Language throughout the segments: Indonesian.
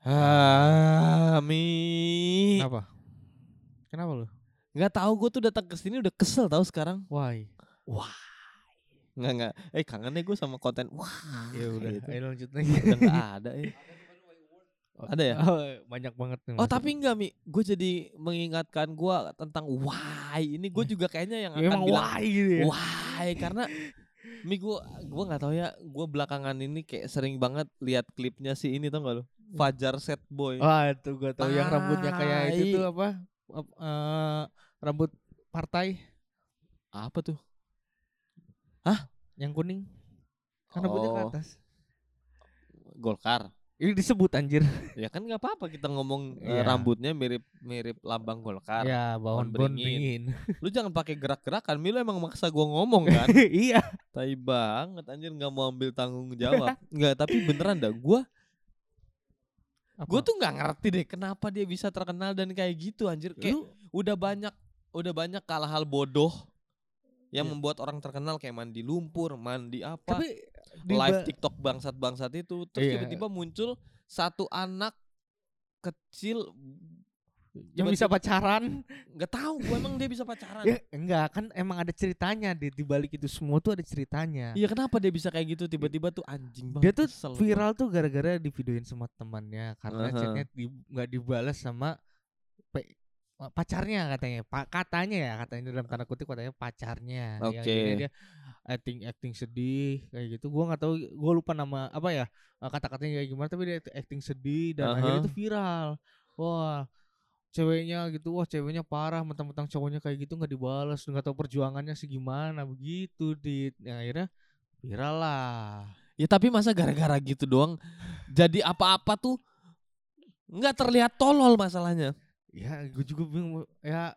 Ami. Kenapa? Kenapa lu? Nggak tahu gue tuh datang ke sini udah kesel tahu sekarang. Why? Nggak nggak. Eh kangen deh gue sama konten. Wah. Ya udah, gitu. ayo lanjut lagi. Udah nggak ada ya. Ada ya? Oh, banyak banget nih. Oh masuk. tapi enggak Mi, gue jadi mengingatkan gue tentang why ini gue juga kayaknya yang Ya, akan emang bilang why gitu ya. why karena Mi gue gue nggak tahu ya gue belakangan ini kayak sering banget lihat klipnya si ini tau gak lo Fajar Set Boy Wah, itu gua tahu yang rambutnya kayak itu tuh apa? Ap- eh, rambut partai apa tuh yang kuning. Kan rambutnya ke Oh. atas. Golkar Ini disebut anjir. ya kan nggak apa-apa kita ngomong eh, Iya. rambutnya mirip mirip lambang Golkar Ya, bawon pohon bon beringin. lu jangan pakai gerak-gerakan Mi lu emang maksa gue ngomong kan iya. Tai banget anjir nggak mau ambil tanggung jawab. Nggak, tapi beneran dah gua gua tuh nggak ngerti deh kenapa dia bisa terkenal dan kayak gitu anjir. Kayak Lu- udah banyak udah banyak hal-hal bodoh yang Iya. membuat orang terkenal kayak mandi lumpur, mandi apa, tapi di live TikTok bangsat-bangsat itu terus Iya. tiba-tiba muncul satu anak kecil yang bisa pacaran. nggak tahu gua emang dia bisa pacaran. Ya enggak, kan emang ada ceritanya di di balik itu semua tuh ada ceritanya. Iya kenapa dia bisa kayak gitu tiba-tiba tuh anjing banget. Dia tuh kesel viral tuh gara-gara divideoin sama temannya karena Aha. chatnya di, nggak dibalas sama pe- pacarnya katanya pak katanya ya katanya dalam tanda kutip katanya pacarnya yang Oke. jadinya dia acting acting sedih kayak gitu gua nggak tahu gua lupa nama apa ya eh, kata-katanya kayak gimana tapi dia acting sedih dan Aha. akhirnya itu viral wah ceweknya gitu wah ceweknya parah mentang-mentang cowoknya kayak gitu nggak dibalas nggak tahu perjuangannya segimana begitu di yang akhirnya viral lah Ya tapi masa gara-gara gitu doang jadi apa-apa tuh nggak terlihat tolol masalahnya. ya gue juga bingung ya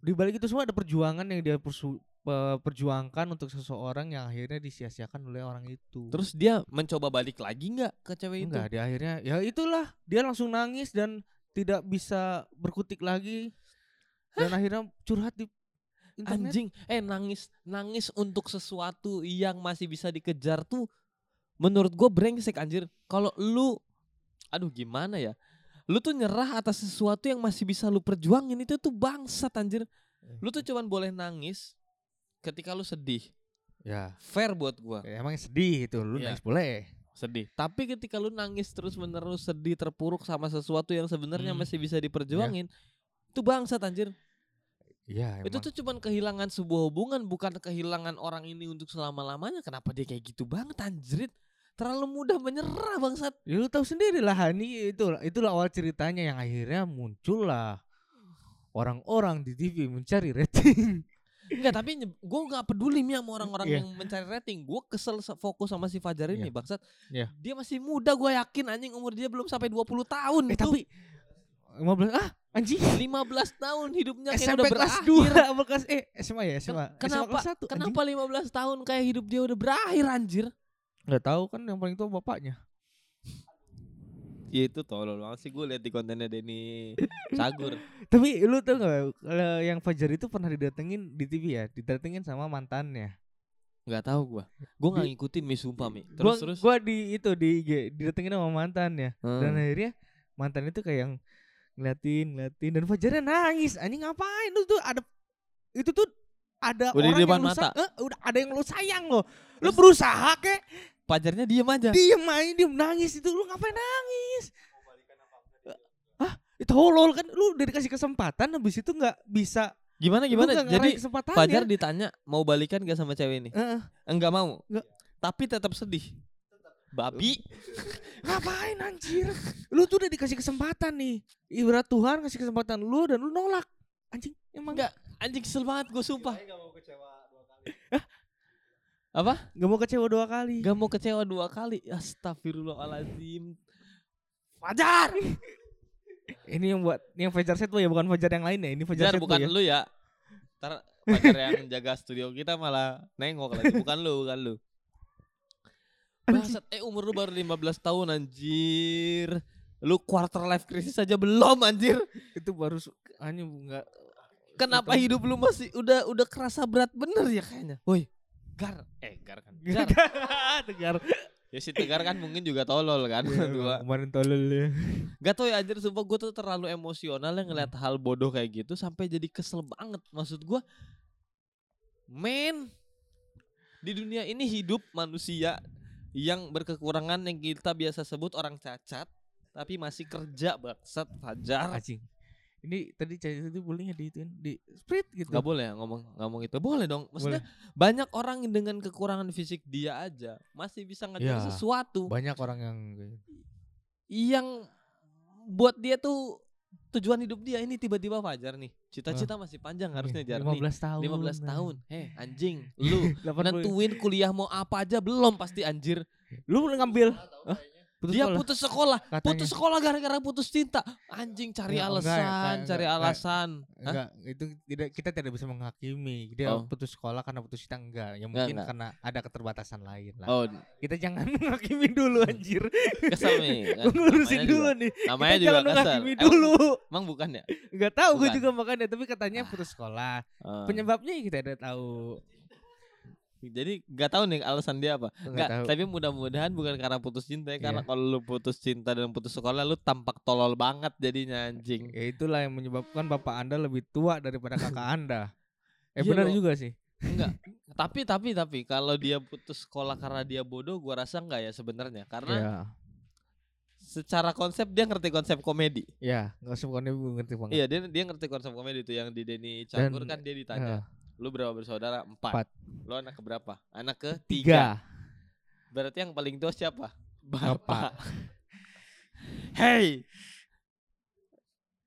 di balik itu semua ada perjuangan yang dia persu- pe- perjuangkan untuk seseorang yang akhirnya disia-siakan oleh orang itu Terus dia mencoba balik lagi nggak ke cewek itu? enggak dia akhirnya ya itulah dia langsung nangis dan tidak bisa berkutik lagi dan akhirnya curhat di internet Anjing, eh nangis nangis untuk sesuatu yang masih bisa dikejar tuh menurut gue brengsek anjir. Kalau lu aduh gimana ya? Lu tuh nyerah atas sesuatu yang masih bisa lu perjuangin itu tuh bangsat anjir. Lu tuh cuman boleh nangis ketika lu sedih. ya Fair buat gua. ya emang sedih itu lu Iya. nangis boleh sedih. Tapi ketika lu nangis terus menerus sedih terpuruk sama sesuatu yang sebenarnya Hmm. masih bisa diperjuangin, itu bangsat anjir. Iya Itu tuh cuman kehilangan sebuah hubungan, bukan kehilangan orang ini untuk selama-lamanya. Kenapa dia kayak gitu banget anjrit? Terlalu mudah menyerah bangsat. Ya lu tahu sendiri lah ini itu itulah awal ceritanya yang akhirnya muncul lah orang-orang di TV mencari rating. Enggak, tapi gue nggak peduli nih sama orang-orang Iya. yang mencari rating. Gue kesel se- fokus sama si Fajar ini Iya. bangsat. Iya. Dia masih muda, gue yakin anjing umur dia belum sampai 20 tahun. eh tuh. tapi 15 ah anjing 15 tahun hidupnya kayak SMP udah kelas berakhir. 2 apa kelas eh SMA ya SMA. Ken- kenapa SMA kelas 1. kenapa 15 tahun kayak hidup dia udah berakhir anjir? Enggak tahu kan yang paling tua bapaknya. Ya itu tolol banget sih gue lihat di kontennya Denny Cagur. Tapi lu tau gak kalau yang Fajar itu pernah didatengin di TV ya, didatengin sama mantannya. Nggak tahu gua. Gua nggak Di- ngikutin mi sumpah mi. Gua, Terus terus. gua di itu di IG didatengin sama mantannya. Dan Hmm. akhirnya mantan itu kayak yang ngeliatin, ngeliatin dan Fajarnya nangis. Anjing ngapain lu tuh ada itu tuh ada Udah di orang depan yang lu mata. sa- eh, udah ada yang lu sayang loh. Lu Terus- berusaha kek Pajarnya diem aja. diem aja diem nangis itu lu ngapain nangis? Hah? Itu tolol kan lu udah dikasih kesempatan habis itu nggak bisa Gimana gimana? Jadi. Fajar ditanya mau balikan gak sama cewek ini? Heeh. Enggak mau. Nggak. Tapi tetap sedih. Babi. Ngapain anjir? Lu tuh udah dikasih kesempatan nih. Ibarat Tuhan ngasih kesempatan lu dan lu nolak. Anjing, emang Enggak. Anjing kesel banget gue sumpah. Apa? Gak mau kecewa dua kali. Gak mau kecewa dua kali. Astagfirullahaladzim. Fajar. Ini yang buat ini yang Fajar set ya bukan Fajar yang lain ya. Ini Fajar Fajar set bukan ya. lu ya. Ntar Fajar yang jaga studio kita malah nengok lagi. Bukan lu, bukan lu. Bangsat, eh umur lu baru 15 tahun anjir. Lu quarter life crisis aja belum anjir. Itu baru hanya enggak Kenapa hidup lu masih udah udah kerasa berat bener ya kayaknya. Woi, Gar, eh Gar kan. Jar, Tegar. Ya si Tegar kan mungkin juga tolol kan dua. Kemarin tolol ya. Gak tau ya anjir sumpah gue tuh terlalu emosional ya ngeliat hal bodoh kayak gitu sampai jadi kesel banget. Maksud gue men di dunia ini hidup manusia yang berkekurangan yang kita biasa sebut orang cacat tapi masih kerja bangsat fajar. Anjing. Ini tadi cerita itu boleh nggak diituin di split gitu. Gak boleh ya ngomong ngomong itu. Boleh dong. Maksudnya banyak orang dengan kekurangan fisik dia aja masih bisa ngajarin Ya. sesuatu Banyak orang yang yang buat dia tuh tujuan hidup dia ini tiba-tiba Fajar nih. Cita-cita masih panjang harusnya Jar nih. 15 tahun. 15 tahun. Heh, anjing. Lu 80. nentuin kuliah mau apa aja belum pasti anjir. Lu boleh ngambil. Hah? Putus dia sekolah? putus sekolah. Katanya. Putus sekolah gara-gara putus cinta. Anjing cari Ya, enggak, alasan, enggak, cari enggak, alasan. Hah? Enggak, itu tidak kita tidak bisa menghakimi. Dia Oh. putus sekolah karena putus cinta enggak. Ya Enggak, mungkin enggak. karena ada keterbatasan lain lah. Oh, Kita jangan menghakimi dulu anjir. kesel nih. kan. Ngurusin dulu juga- nih. Namanya kita juga jangan kesel. menghakimi Emang- dulu. Emang bukan ya? Enggak tahu gue juga makanya tapi katanya putus sekolah. Oh. Penyebabnya kita tidak tahu. Jadi gak tahu nih alasan dia apa. Enggak, tahu. tapi mudah-mudahan bukan karena putus cinta ya, karena Iya. kalau lu putus cinta dan putus sekolah lu tampak tolol banget jadinya anjing. Ya itulah yang menyebabkan bapak Anda lebih tua daripada kakak Anda. Eh Iya benar juga sih. Enggak. tapi tapi tapi kalau dia putus sekolah karena dia bodoh gua rasa enggak ya sebenarnya. Karena Iya. secara konsep dia ngerti konsep komedi. Ya, enggak usah bukannya gue ngerti banget. Iya, dia dia ngerti konsep komedi itu yang di Denny Cagur Dan- kan dia ditanya, Eh, "Lu berapa bersaudara?" Empat. Empat. Lu anak keberapa? Anak ke tiga. Berarti yang paling tua siapa? Bapak. Hey,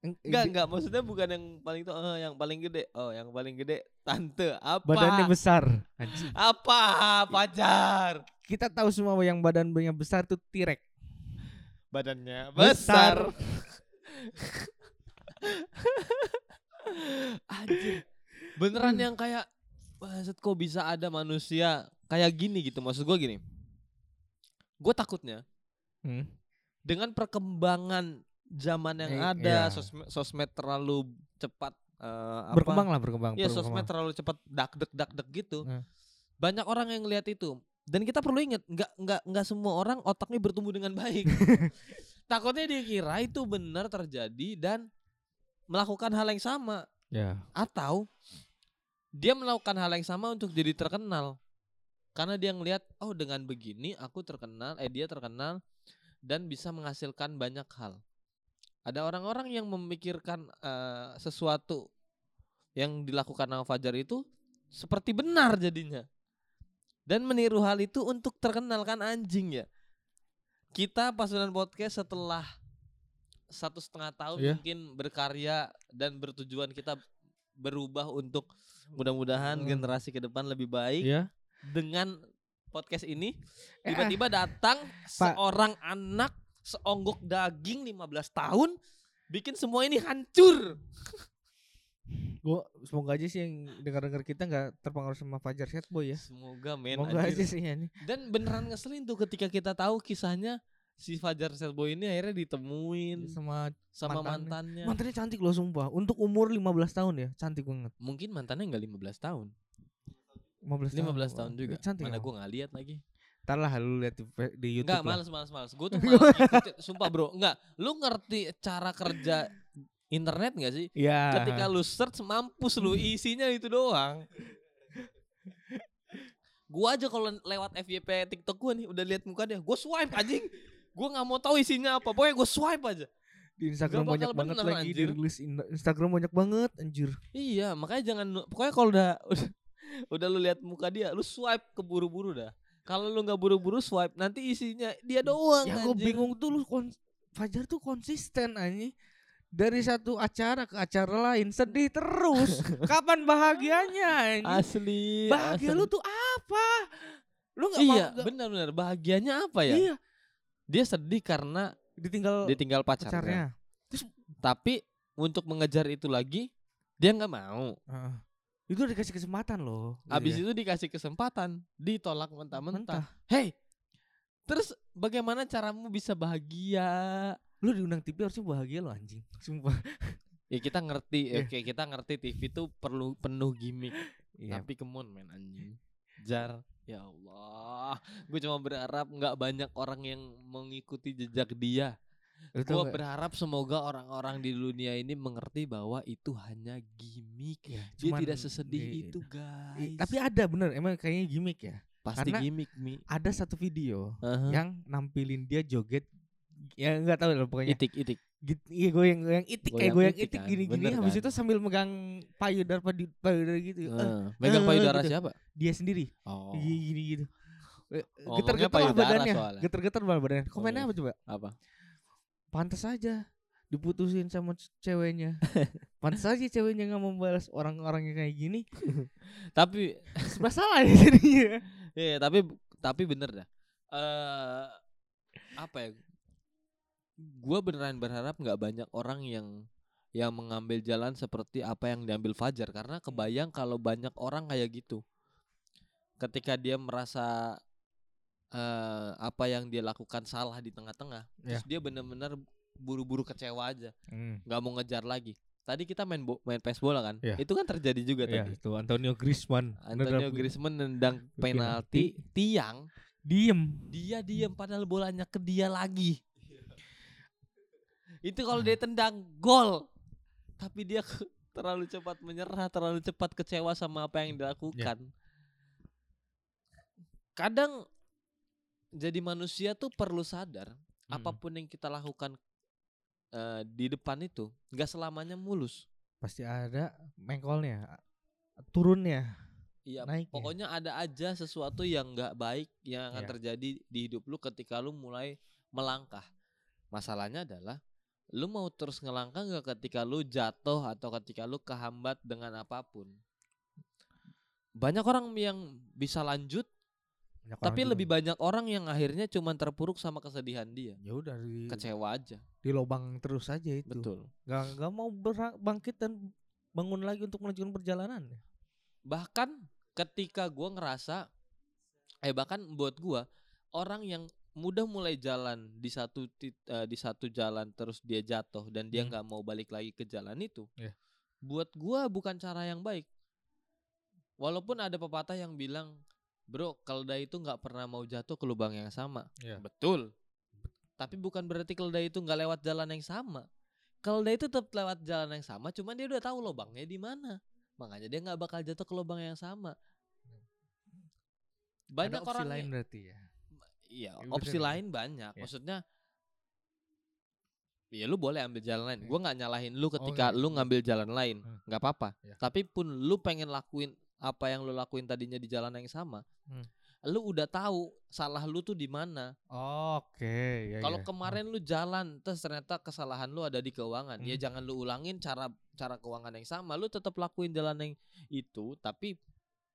Eng- Enggak, enggak, maksudnya bukan yang paling tua, oh, yang paling gede. Oh, yang paling gede tante. Apa? Badannya besar. Anjing. Apa? Pacar. Kita tahu semua yang badannya besar itu T-Rex. Badannya Besar. besar. Anjir. Beneran yang kayak Maksud kok bisa ada manusia kayak gini gitu Maksud gue gini Gue takutnya Hmm. Dengan perkembangan zaman yang Eh, ada iya. sosmed, sosmed terlalu cepat apa? Berkembang lah, berkembang. Iya berkembang. sosmed terlalu cepat dak dek dak dek gitu. Hmm. Banyak orang yang ngelihat itu. Dan kita perlu ingat, nggak nggak nggak semua orang otaknya bertumbuh dengan baik. Takutnya dia kira itu benar terjadi dan melakukan hal yang sama Ya. atau dia melakukan hal yang sama untuk jadi terkenal. Karena dia ngelihat, oh dengan begini aku terkenal, eh dia terkenal dan bisa menghasilkan banyak hal. Ada orang-orang yang memikirkan eh, sesuatu yang dilakukan sama Fajar itu seperti benar jadinya. Dan meniru hal itu untuk terkenal kan anjing ya. Kita pasukan podcast setelah satu setengah tahun Iya. mungkin berkarya dan bertujuan kita berubah untuk mudah-mudahan Hmm. generasi ke depan lebih baik Iya. dengan podcast ini Eh, tiba-tiba datang seorang anak seonggok daging 15 tahun bikin semua ini hancur. Gua semoga aja sih yang dengar-dengar kita nggak terpengaruh sama Fajar Set Boy ya. Semoga men Semoga anjir. aja sih ya nih. Dan beneran ngeselin tuh ketika kita tahu kisahnya si Fajar Selboy ini akhirnya ditemuin Sama sama mantannya. mantannya. mantannya cantik loh sumpah. Untuk umur 15 tahun ya, cantik banget. Mungkin mantannya enggak 15 tahun. 15 15 tahun juga. Cantik. Mana gua nggak lihat lagi. Ntar lah lu lihat di, di YouTube Enggak, males males males. Gue tuh malas ngikutin. Sumpah bro, enggak. Lu ngerti cara kerja internet gak sih? Iya. Ketika lu search mampus lu isinya itu doang. Gua aja kalau lewat FYP TikTok gua nih udah lihat muka dia, gua swipe anjing. Gua nggak mau tahu isinya apa, pokoknya gua swipe aja. di Instagram Nggak banyak banget bener, lagi di anjir. rilis in- Instagram banyak banget anjir. Iya, makanya jangan pokoknya kalau udah udah, udah lu lihat muka dia, lu swipe keburu-buru dah. Kalau lu nggak buru-buru swipe, nanti isinya dia doang. Ya gue bingung tuh lu kon- Fajar tuh konsisten anjing. Dari satu acara ke acara lain sedih terus. Kapan bahagianya anjing? Asli. Bahagia asli. lu tuh apa? Lu nggak Iya, benar-benar. Bahagianya apa ya? Iya, Dia sedih karena ditinggal ditinggal pacarnya. pacarnya. Tapi untuk mengejar itu lagi dia nggak mau. Heeh. Itu dikasih kesempatan loh. Habis Iya. itu dikasih kesempatan, ditolak mentah-mentah. mentah. Hey, terus bagaimana caramu bisa bahagia? Lu diundang TV harusnya bahagia lo anjing. Sumpah. Ya kita ngerti, Iya. oke kita ngerti TV itu perlu penuh gimmick. Iya. Tapi on men anjing. Kejar. Ya Allah, gue cuma berharap nggak banyak orang yang mengikuti jejak dia. Gue berharap semoga orang-orang di dunia ini mengerti bahwa itu hanya gimmick. Ya, Dia cuman- tidak sesedih iya. itu, guys. Tapi ada bener, emang kayaknya gimmick ya. pasti karena- gimmick, Mi. Ada satu video Aha. yang nampilin dia joget ya nggak tahu lah pokoknya itik itik. Gitu iya goyang goyang itik kayak Goyang goyang itik kan, gini gini bener habis kan? itu sambil megang payudara payudara gitu Eh, megang eh, payudara gitu. siapa? dia sendiri Oh. gini gini gitu geter-geter lah badannya geter-geter lah badannya komennya iya. apa coba Apa? pantas aja diputusin sama ceweknya pantas aja ceweknya nggak mau balas orang-orang yang kayak gini Tapi sebelah salah ya jadinya Iya, tapi tapi bener dah. Eh apa ya? Gua beneran berharap nggak banyak orang yang yang mengambil jalan seperti apa yang diambil Fajar karena kebayang kalau banyak orang kayak gitu. Ketika dia merasa eh apa yang dia lakukan salah di tengah-tengah, terus dia bener-bener buru-buru kecewa aja, Hmm. nggak mau ngejar lagi. Tadi kita main bo main PES bola kan? Iya. Itu kan terjadi juga ya tadi. itu Antonio Griezmann Antonio Griezmann nendang penalti tiang diem dia diam padahal bolanya ke dia lagi itu kalau dia tendang gol tapi dia terlalu cepat menyerah terlalu cepat kecewa sama apa yang dilakukan kadang jadi manusia tuh perlu sadar Hmm. apa pun yang kita lakukan eh, di depan itu nggak selamanya mulus pasti ada mengkolnya turunnya Iya, pokoknya ada aja sesuatu yang nggak baik yang akan Iya. terjadi di hidup lu ketika lu mulai melangkah. Masalahnya adalah lu mau terus ngelangkah nggak ketika lu jatuh atau ketika lu kehambat dengan apa pun. Banyak orang yang bisa lanjut, Banyak tapi juga. lebih banyak orang yang akhirnya cuman terpuruk sama kesedihan dia. ya udah di, Kecewa aja. di lubang terus aja itu Betul. nggak nggak mau bangkit dan bangun lagi untuk melanjutkan perjalanan bahkan ketika gua ngerasa eh bahkan buat gua orang yang mudah mulai jalan di satu tit- eh, di satu jalan terus dia jatuh dan dia Hmm. nggak mau balik lagi ke jalan itu Iya. buat gua bukan cara yang baik. Walaupun ada pepatah yang bilang bro keledai itu nggak pernah mau jatuh ke lubang yang sama. Iya. betul. Tapi bukan berarti keledai itu nggak lewat jalan yang sama. Keledai itu tetap lewat jalan yang sama cuman dia udah tahu lubangnya di mana. Makanya dia nggak bakal jatuh ke lubang yang sama. Banyak ada opsi orang lain berarti ya iya Ya, opsi bener. lain banyak Iya. maksudnya ya lu boleh ambil jalan lain Iya. gua nggak nyalahin lu ketika nggak. lu ngambil jalan lain Hmm. nggak apa-apa Iya. tapi pun lu pengen lakuin apa yang lu lakuin tadinya di jalan yang sama Hmm. lu udah tahu salah lu tuh di mana oke ya, Kalau ya. kemarin lu jalan terus ternyata kesalahan lu ada di keuangan, ya Hmm. jangan lu ulangin cara cara keuangan yang sama, lu tetap lakuin jalan yang itu, tapi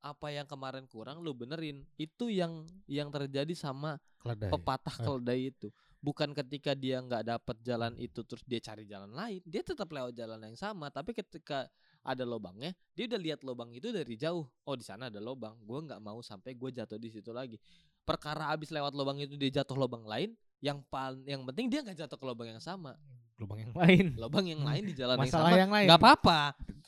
apa yang kemarin kurang lu benerin. Itu yang yang terjadi sama keledai pepatah Ah. keledai itu. Bukan ketika dia nggak dapat jalan itu terus dia cari jalan lain, dia tetap lewat jalan yang sama, tapi ketika ada lobangnya, dia udah lihat lobang itu dari jauh. Oh, di sana ada lobang. Gua nggak mau sampai gue jatuh di situ lagi. Perkara abis lewat lobang itu dia jatuh lobang lain, yang paling yang penting dia nggak jatuh ke lobang yang sama. lubang yang lain Lobang yang lain di jalan masalah yang sama. yang lain nggak apa-apa.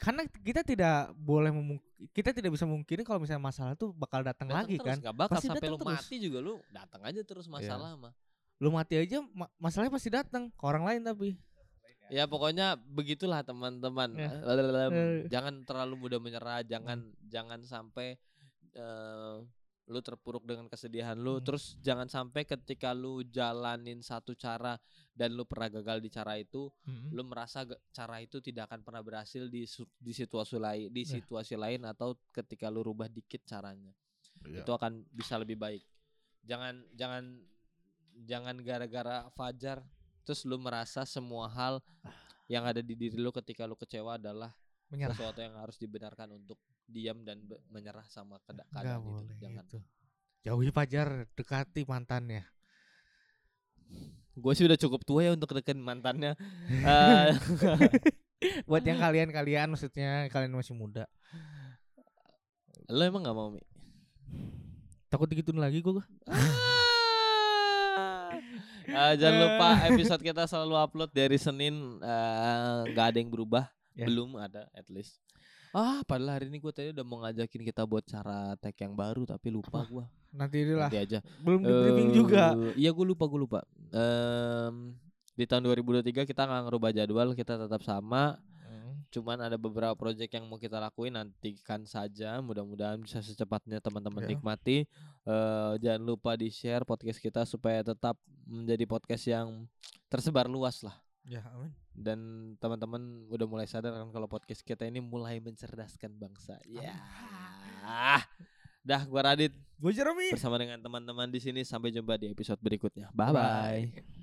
Karena kita tidak boleh memung- kita tidak bisa mungkinin kalau misalnya masalah tuh bakal datang lagi terus, kan nggak bakal Pasti sampai lu terus. mati juga lu datang aja terus masalah mah. lu mati aja ma- masalahnya pasti datang ke orang lain tapi Ya pokoknya begitulah teman-teman. Ya. Lalalala, Eh. Jangan terlalu mudah menyerah, jangan jangan sampai eh, lu terpuruk dengan kesedihan lu. Hmm. Terus jangan sampai ketika lu jalanin satu cara dan lu pernah gagal di cara itu, lu merasa cara itu tidak akan pernah berhasil di di situasi lain, di Ya. situasi lain atau ketika lu rubah dikit caranya. Iya. Itu akan bisa lebih baik. Jangan jangan jangan gara-gara Fajar terus lu merasa semua hal yang ada di diri lu ketika lu kecewa adalah menyerah sesuatu yang harus dibenarkan untuk diam dan menyerah sama nggak keadaan itu. boleh Jangan. gitu jauhi pajar dekati mantannya Gue sih udah cukup tua ya untuk deketin mantannya. Eh, buat yang kalian kalian maksudnya kalian masih muda lo emang gak mau Mi? takut digituin lagi gua Ah, jangan lupa episode kita selalu upload dari Senin eh, nggak ada yang berubah Ya. belum ada at least Ah, padahal hari ini gue tadi udah mau ngajakin kita buat cara tag yang baru tapi lupa Apa? Nanti inilah Nanti aja. belum di briefing juga. Eh, Iya gue lupa gue lupa. Em, di tahun 2023 kita nggak ngerubah jadwal, kita tetap sama. Hmm. Cuman ada beberapa project yang mau kita lakuin nantikan saja. Mudah-mudahan bisa secepatnya teman-teman Ya. nikmati. Eh, jangan lupa di share podcast kita supaya tetap menjadi podcast yang tersebar luas lah. Ya, amin. Dan teman-teman udah mulai sadar kan kalau podcast kita ini mulai mencerdaskan bangsa. Ya. Dah, gua Radit Gue Jeremy. bersama dengan teman-teman di sini sampai jumpa di episode berikutnya. Bye bye.